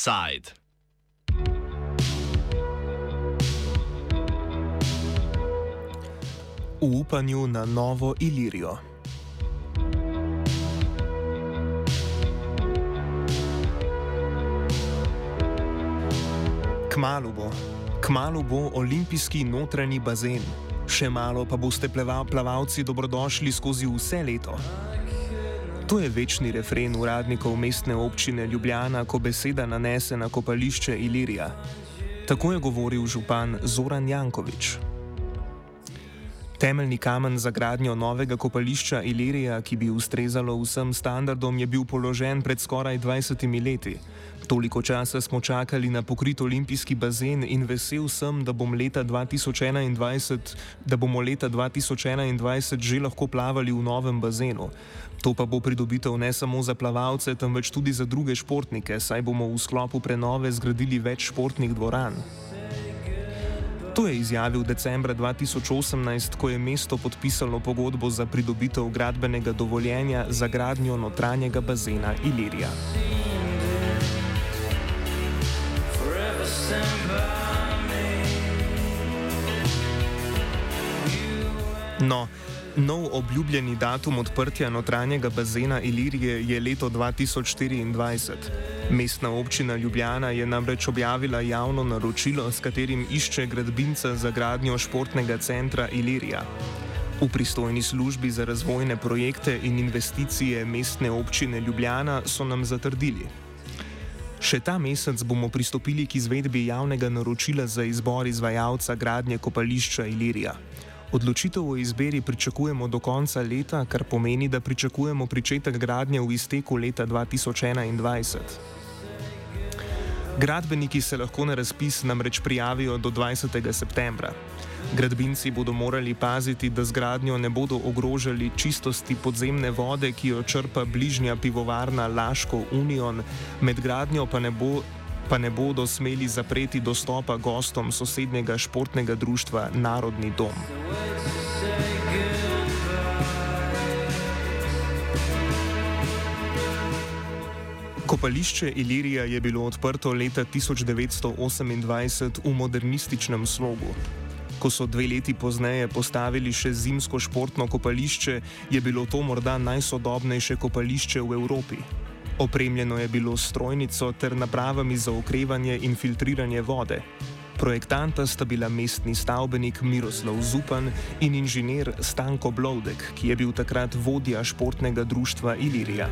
Offside. V upanju na novo Ilirijo. Kmalu bo, kmalu bo olimpijski notranji bazen, še malo pa boste pleva, plavalci dobrodošli skozi vse leto. To je večni refren uradnikov mestne občine Ljubljana, ko beseda nanese na kopališče Ilirija. Tako je govoril župan Zoran Jankovič. Temeljni kamen za gradnjo novega kopališča Ilirija, ki bi ustrezalo vsem standardom, je bil položen pred skoraj 20 leti. Toliko časa smo čakali na pokrit olimpijski bazen in vesel sem, da, bom leta 2021, da bomo leta 2021 že lahko plavali v novem bazenu. To pa bo pridobitev ne samo za plavalce, temveč tudi za druge športnike, saj bomo v sklopu prenove zgradili več športnih dvoran. To je izjavil decembra 2018, ko je mesto podpisalo pogodbo za pridobitev gradbenega dovoljenja za gradnjo notranjega bazena Ilirija. No, Nov obljubljeni datum odprtja notranjega bazena Ilirije je leto 2024. Mestna občina Ljubljana je namreč objavila javno naročilo, s katerim išče gradbinca za gradnjo športnega centra Ilirija. V pristojni službi za razvojne projekte in investicije mestne občine Ljubljana so nam zatrdili. Še ta mesec bomo pristopili k izvedbi javnega naročila za izbor izvajalca gradnje kopališča Ilirija. Odločitev o izbiri pričakujemo do konca leta, kar pomeni, da pričakujemo pričetek gradnje v izteku leta 2021. Gradbeniki se lahko na razpis namreč prijavijo do 20. septembra. Gradbinci bodo morali paziti, da z gradnjo ne bodo ogrožali čistosti podzemne vode, ki jo črpa bližnja pivovarna Laško Union, med gradnjo pa ne bo pa ne bodo smeli zapreti dostopa gostom sosednjega športnega društva Narodni dom. Kopališče Ilirija je bilo odprto leta 1928 v modernističnem slogu. Ko so dve leti pozneje postavili še zimsko športno kopališče, je bilo to morda najsodobnejše kopališče v Evropi. Opremljeno je bilo s strojnico ter napravami za okrevanje in filtriranje vode. Projektanta sta bila mestni stavbenik Miroslav Zupan in inženir Stanko Blodek, ki je bil takrat vodja športnega društva Ilirija.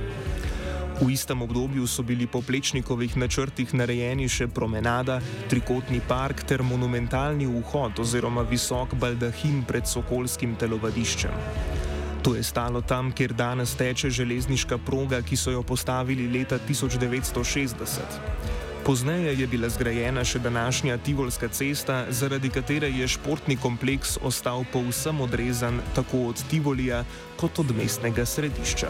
V istem obdobju so bili po plečnikovih načrtih narejeni še promenada, trikotni park ter monumentalni vhod oziroma visok baldahin pred Sokolskim telovadiščem. To je stalo tam, kjer danes teče železniška proga, ki so jo postavili leta 1960. Pozneje je bila zgrajena še današnja Tivolska cesta, zaradi katere je športni kompleks ostal povsem odrezan tako od Tivolija kot od mestnega središča.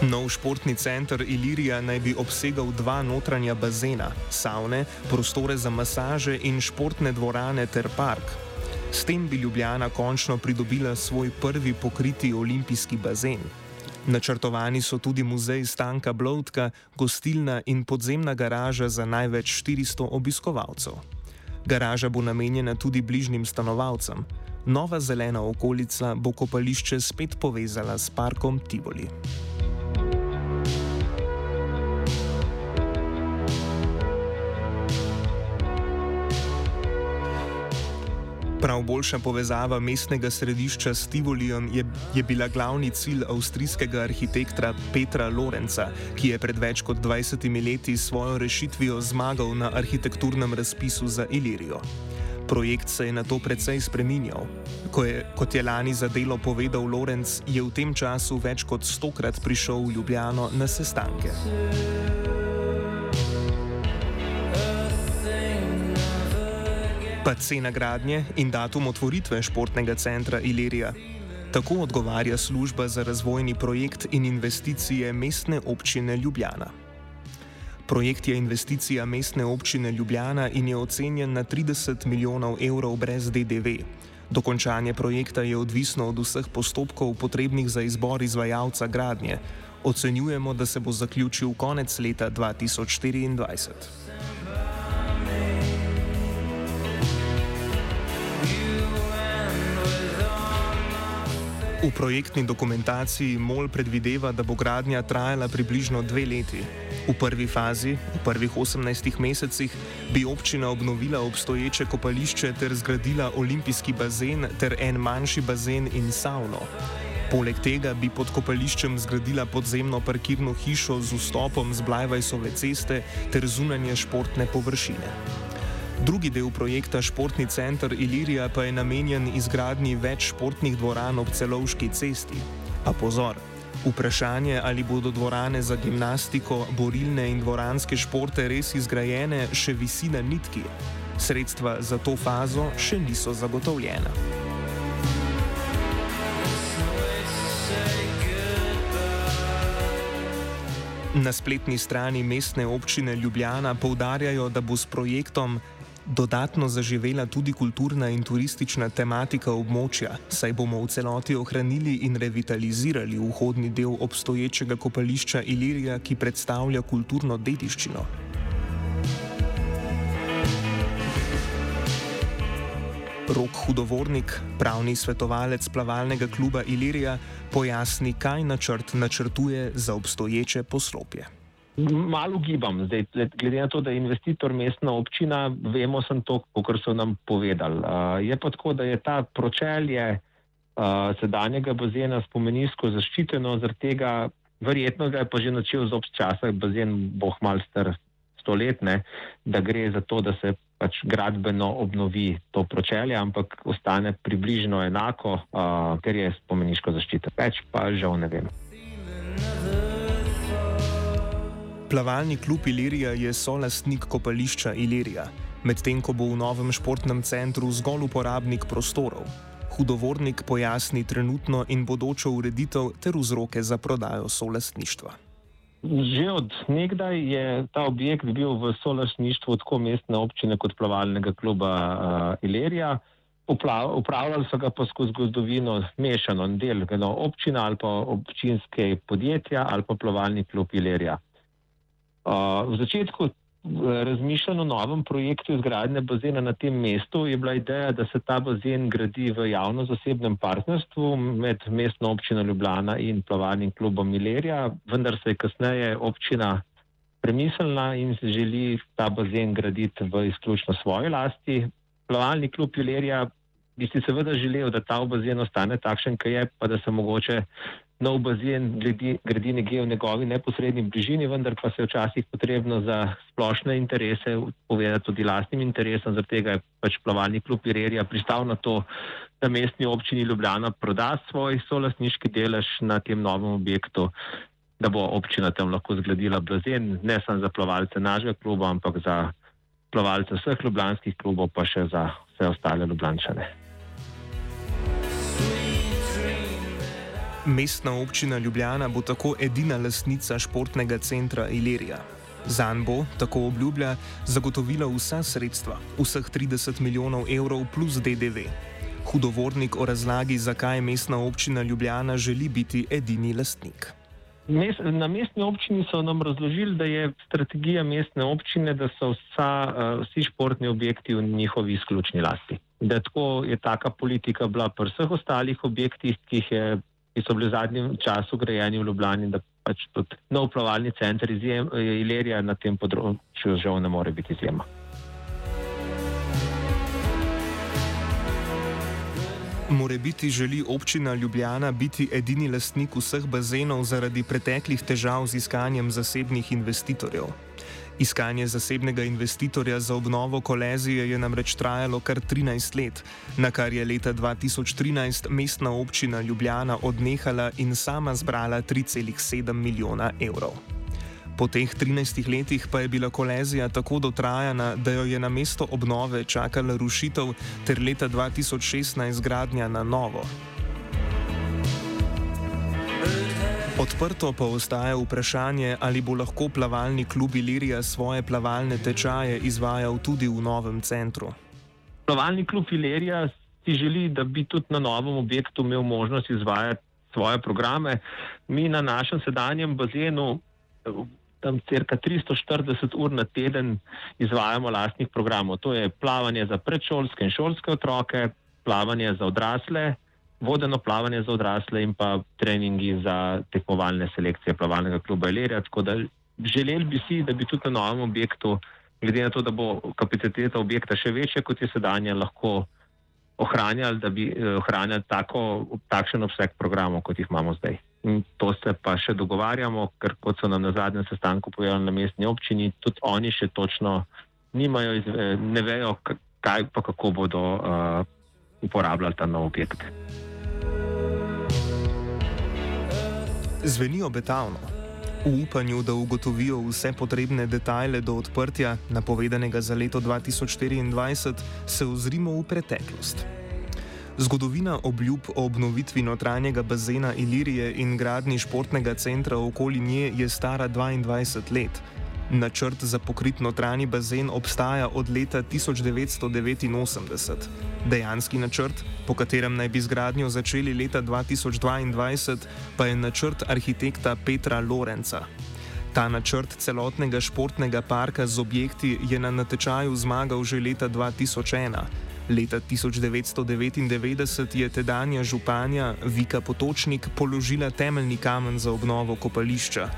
Nov športni center Ilirija naj bi obsegal dva notranja bazena, savne, prostore za masaže in športne dvorane ter park. S tem bi Ljubljana končno pridobila svoj prvi pokriti olimpijski bazen. Načrtovani so tudi muzej Stanka Blodka, gostilna in podzemna garaža za največ 400 obiskovalcev. Garaža bo namenjena tudi bližnjim stanovalcem. Nova zelena okolica bo kopališče spet povezala s parkom Tivoli. Prav boljša povezava mestnega središča s Tivolijem je, je bila glavni cilj avstrijskega arhitekta Petra Lorenza, ki je pred več kot 20 leti s svojo rešitvijo zmagal na arhitekturnem razpisu za Ilirijo. Projekt se je na to precej spreminjal. Ko je, kot je lani za delo povedal Lorenz, je v tem času več kot stokrat prišel v Ljubljano na sestanke. Pa cena gradnje in datum otvoritve športnega centra Ilirija. Tako odgovarja služba za razvojni projekt in investicije mestne občine Ljubljana. Projekt je investicija mestne občine Ljubljana in je ocenjen na 30 milijonov evrov brez DDV. Dokončanje projekta je odvisno od vseh postopkov potrebnih za izbor izvajalca gradnje. Ocenjujemo, da se bo zaključil konec leta 2024. V projektni dokumentaciji MOL predvideva, da bo gradnja trajala približno dve leti. V prvi fazi, v prvih 18 mesecih, bi občina obnovila obstoječe kopališče ter zgradila olimpijski bazen ter en manjši bazen in savno. Poleg tega bi pod kopališčem zgradila podzemno parkirno hišo z vstopom z Blajvajsove ceste ter zunanje športne površine. Drugi del projekta Športni center Ilirija pa je namenjen izgradnji več športnih dvoran ob celovški cesti. A pozor, vprašanje, ali bodo dvorane za gimnastiko, borilne in dvoranske športe res izgrajene, še visi na nitki. Sredstva za to fazo še niso zagotovljena. Na spletni strani mestne občine Ljubljana poudarjajo, da bo s projektom dodatno zaživela tudi kulturna in turistična tematika območja, saj bomo v celoti ohranili in revitalizirali vhodni del obstoječega kopališča Ilirija, ki predstavlja kulturno dediščino. Rok Hudovornik, pravni svetovalec plavalnega kluba Ilirija, pojasni, kaj načrt načrtuje za obstoječe poslopje. Malo gibam, zdaj, glede na to, da je investitor mestna občina, vemo sem to, kar so nam povedali. Uh, je pa tako, da je ta pročelje uh, sedanjega bazena spomenijsko zaščiteno, zaradi tega verjetno ga je pa že načel z občasa, bazen boh mal star stoletne, da gre za to, da se pač gradbeno obnovi to pročelje, ampak ostane približno enako, uh, ker je spomeniško zaščiteno. Več pa žal ne vem. Plavalni klub Ilirija je solastnik kopališča Ilirija, medtem ko bo v novem športnem centru zgolj uporabnik prostorov. Hudovornik pojasni trenutno in bodočo ureditev ter vzroke za prodajo solastništva. Že od nekdaj je ta objekt bil v solastništvu tako mestne občine kot plavalnega kluba uh, Ilirija. Upravljali so ga pa skozi zgodovino mešano, del občina ali pa občinske podjetja ali pa plavalni klub Ilirija. V začetku eh, razmišljanja o novem projektu izgradnje bazena na tem mestu je bila ideja, da se ta bazen gradi v javno-zasebnem partnerstvu med mestno občino Ljubljana in plavalnim klubom Milerija, vendar se je kasneje občina premislila in se želi ta bazen graditi v izključno svoji lasti. Plavalni klub Milerija bi si seveda želel, da ta bazen ostane takšen, kaj je, pa da se mogoče nov bazen gradi nekje v njegovi neposrednji bližini, vendar pa se je včasih potrebno za splošne interese povedati tudi lastnim interesom, zaradi tega je pač plavalni klub Irerija pristal na to, da mestni občini Ljubljana proda svoj solastniški delež na tem novem objektu, da bo občina tam lahko zgradila bazen, ne samo za plavalce našega kluba, ampak za plavalce vseh ljubljanskih klubov, pa še za vse ostale ljubljančane. Mestna občina Ljubljana bo tako edina lastnica športnega centra Ilirija. Zan bo, tako obljublja, zagotovila vsa sredstva, vseh 30 milijonov evrov plus DDV. Hudovornik o razlagi, zakaj mestna občina Ljubljana želi biti edini lastnik. Na mestni občini so nam razložili, da je strategija mestne občine, da so vsa, eh, vsi športni objekti v njihovi izključni lasti. Da tako je taka politika bila pri vseh ostalih objektih, ki jih je ki so bili v zadnjem času grajeni v Ljubljani, da pač tudi nov plavalni center izjem, Ilerija na tem področju žal ne more biti izjema. More biti želi občina Ljubljana biti edini lastnik vseh bazenov zaradi preteklih težav z iskanjem zasebnih investitorjev. Iskanje zasebnega investitorja za obnovo kolezije je namreč trajalo kar 13 let, na kar je leta 2013 mestna občina Ljubljana odnehala in sama zbrala 3,7 milijona evrov. Po teh 13 letih pa je bila kolezija tako dotrajana, da jo je na mesto obnove čakala rušitev ter leta 2016 gradnja na novo. Odprto pa ostaja vprašanje, ali bo lahko plavalni klub Ilirija svoje plavalne tečaje izvajal tudi v novem centru. Plavalni klub Ilirija si želi, da bi tudi na novem objektu imel možnost izvajati svoje programe. Mi na našem sedanjem bazenu tam cirka 340 ur na teden izvajamo lastnih programov. To je plavanje za predšolske in šolske otroke, plavanje za odrasle, vodeno plavanje za odrasle in pa treningi za tekmovalne selekcije plavalnega kluba Elerja. Tako da želeli bi si, da bi tudi na novem objektu, glede na to, da bo kapaciteta objekta še večja kot je sedanja, lahko ohranjali, da bi eh, ohranjali tako, takšen obseg programov, kot jih imamo zdaj. In to se pa še dogovarjamo, ker kot so nam na zadnjem sestanku povedali na mestni občini, tudi oni še točno nimajo, eh, ne vejo, kaj pa kako bodo uh, uporabljali ta nov objekt. Zveni obetavno. V upanju, da ugotovijo vse potrebne detajle do odprtja, napovedanega za leto 2024, se ozrimo v preteklost. Zgodovina obljub o obnovitvi notranjega bazena Ilirije in gradni športnega centra okoli nje je stara 22 let. Načrt za pokrit notranji bazen obstaja od leta 1989. Dejanski načrt, po katerem naj bi zgradnjo začeli leta 2022, pa je načrt arhitekta Petra Lorenca. Ta načrt celotnega športnega parka z objekti je na natečaju zmagal že leta 2001. Leta 1999 je tedanja županja Vika Potočnik položila temeljni kamen za obnovo kopališča.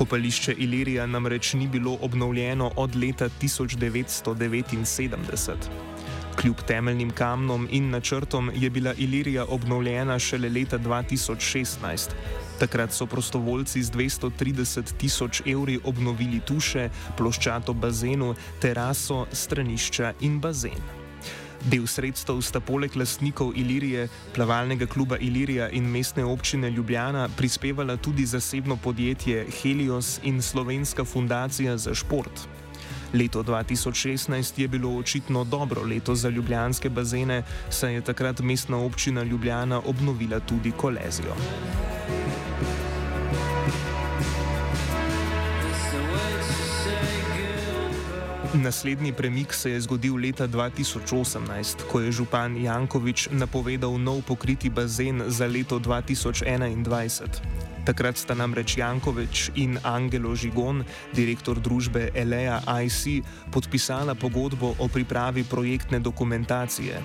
Kopališče Ilirija namreč ni bilo obnovljeno od leta 1979. Kljub temeljnim kamnom in načrtom je bila Ilirija obnovljena šele leta 2016. Takrat so prostovoljci z 230 tisoč evri obnovili tuše, ploščato bazenu, teraso, stranišča in bazen. Del sredstev sta poleg lastnikov Ilirije, plavalnega kluba Ilirija in mestne občine Ljubljana prispevala tudi zasebno podjetje Helios in Slovenska fundacija za šport. Leto 2016 je bilo očitno dobro leto za ljubljanske bazene, saj je takrat mestna občina Ljubljana obnovila tudi kolezijo. Naslednji premik se je zgodil leta 2018, ko je župan Jankovič napovedal nov pokriti bazen za leto 2021. Takrat sta namreč Jankovič in Angelo Žigon, direktor družbe Elea IC, podpisala pogodbo o pripravi projektne dokumentacije.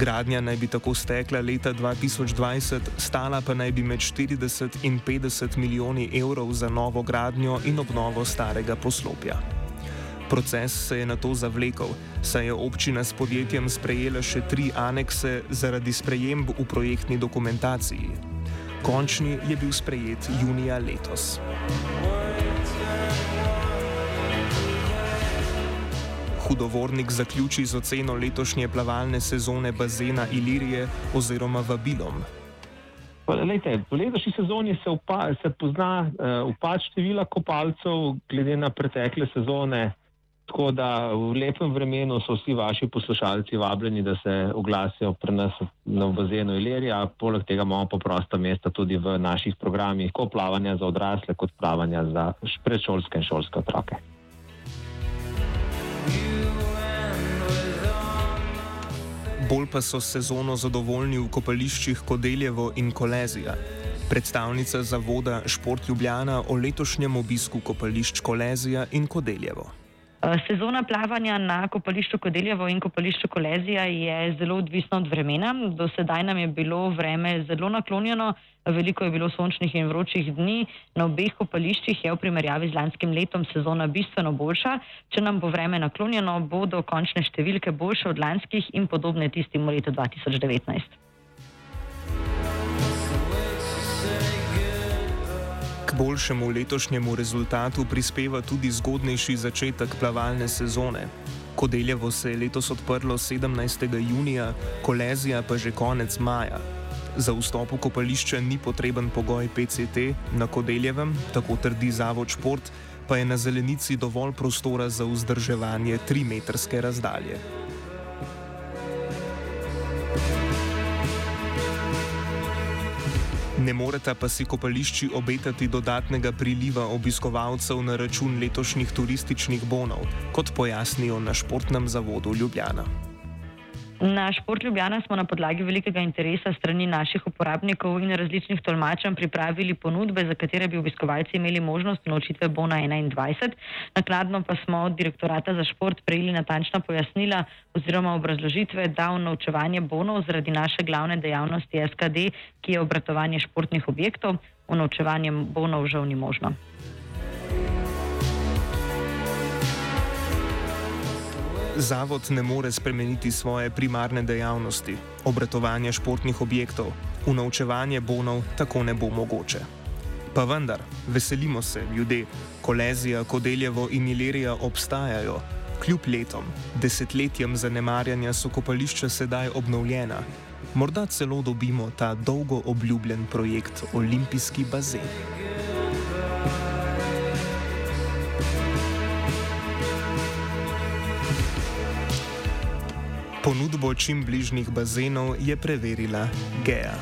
Gradnja naj bi tako stekla leta 2020, stala pa naj bi med 40 in 50 milijoni evrov za novo gradnjo in obnovo starega poslopja. Proces se je na to zavlekel, saj je občina s podjetjem sprejela še tri anekse zaradi sprejemb v projektni dokumentaciji. Končni je bil sprejet junija letos. Hudovornik zaključi z oceno letošnje plavalne sezone bazena Ilirije oziroma vabilom. Lejte, v letošnji sezoni se, upa, se pozna uh, upad števila kopalcev, glede na pretekle sezone. Tako da v lepem vremenu so vsi vaši poslušalci vabljeni, da se oglasijo pri nas na bazenu Ilerija. Poleg tega imamo pa prosta mesta tudi v naših programih, kot plavanja za odrasle, kot plavanja za predšolske in šolske otroke. Bolj pa so sezono zadovoljni v kopališčih Kodeljevo in Kolezija. Predstavnica zavoda Šport Ljubljana o letošnjem obisku kopališč Kolezija in Kodeljevo. Eh, sezona plavanja na kopališču Kodeljevo in kopališču Kolezija je zelo odvisna od vremena. Do sedaj nam je bilo vreme zelo naklonjeno, veliko je bilo sončnih in vročih dni. Na obeh kopališčih je v primerjavi z lanskim letom sezona bistveno boljša. Če nam bo vreme naklonjeno, bodo končne številke boljše od lanskih in podobne tistim v letu 2019. boljšemu letošnjemu rezultatu prispeva tudi zgodnejši začetek plavalne sezone. Kodeljevo se je letos odprlo 17. junija, Kolezija pa že konec maja. Za vstop v kopališče ni potreben pogoj PCT, na Kodeljevem, tako trdi Zavod Šport, pa je na zelenici dovolj prostora za vzdrževanje 3-metrske razdalje. Ne morete pa si kopališči obetati dodatnega priliva obiskovalcev na račun letošnjih turističnih bonov, kot pojasnijo na športnem zavodu Ljubljana. Na Šport Ljubljana smo na podlagi velikega interesa strani naših uporabnikov in različnih tolmačev pripravili ponudbe, za katere bi obiskovalci imeli možnost naučitve Bona 21. Nakladno pa smo od direktorata za šport prejeli natančna pojasnila oziroma obrazložitve, da v naučevanje bonov zaradi naše glavne dejavnosti SKD, ki je obratovanje športnih objektov, v naučevanje bonov žal ni možno. Zavod ne more spremeniti svoje primarne dejavnosti, obratovanje športnih objektov, unovčevanje bonov tako ne bo mogoče. Pa vendar, veselimo se, ljudje, kolezija, kodeljevo in ilerija obstajajo, kljub letom, desetletjem zanemarjanja so kopališča sedaj obnovljena. Morda celo dobimo ta dolgo obljubljen projekt Olimpijski bazen. Ponudbo čim bližnjih bazenov je preverila Gea.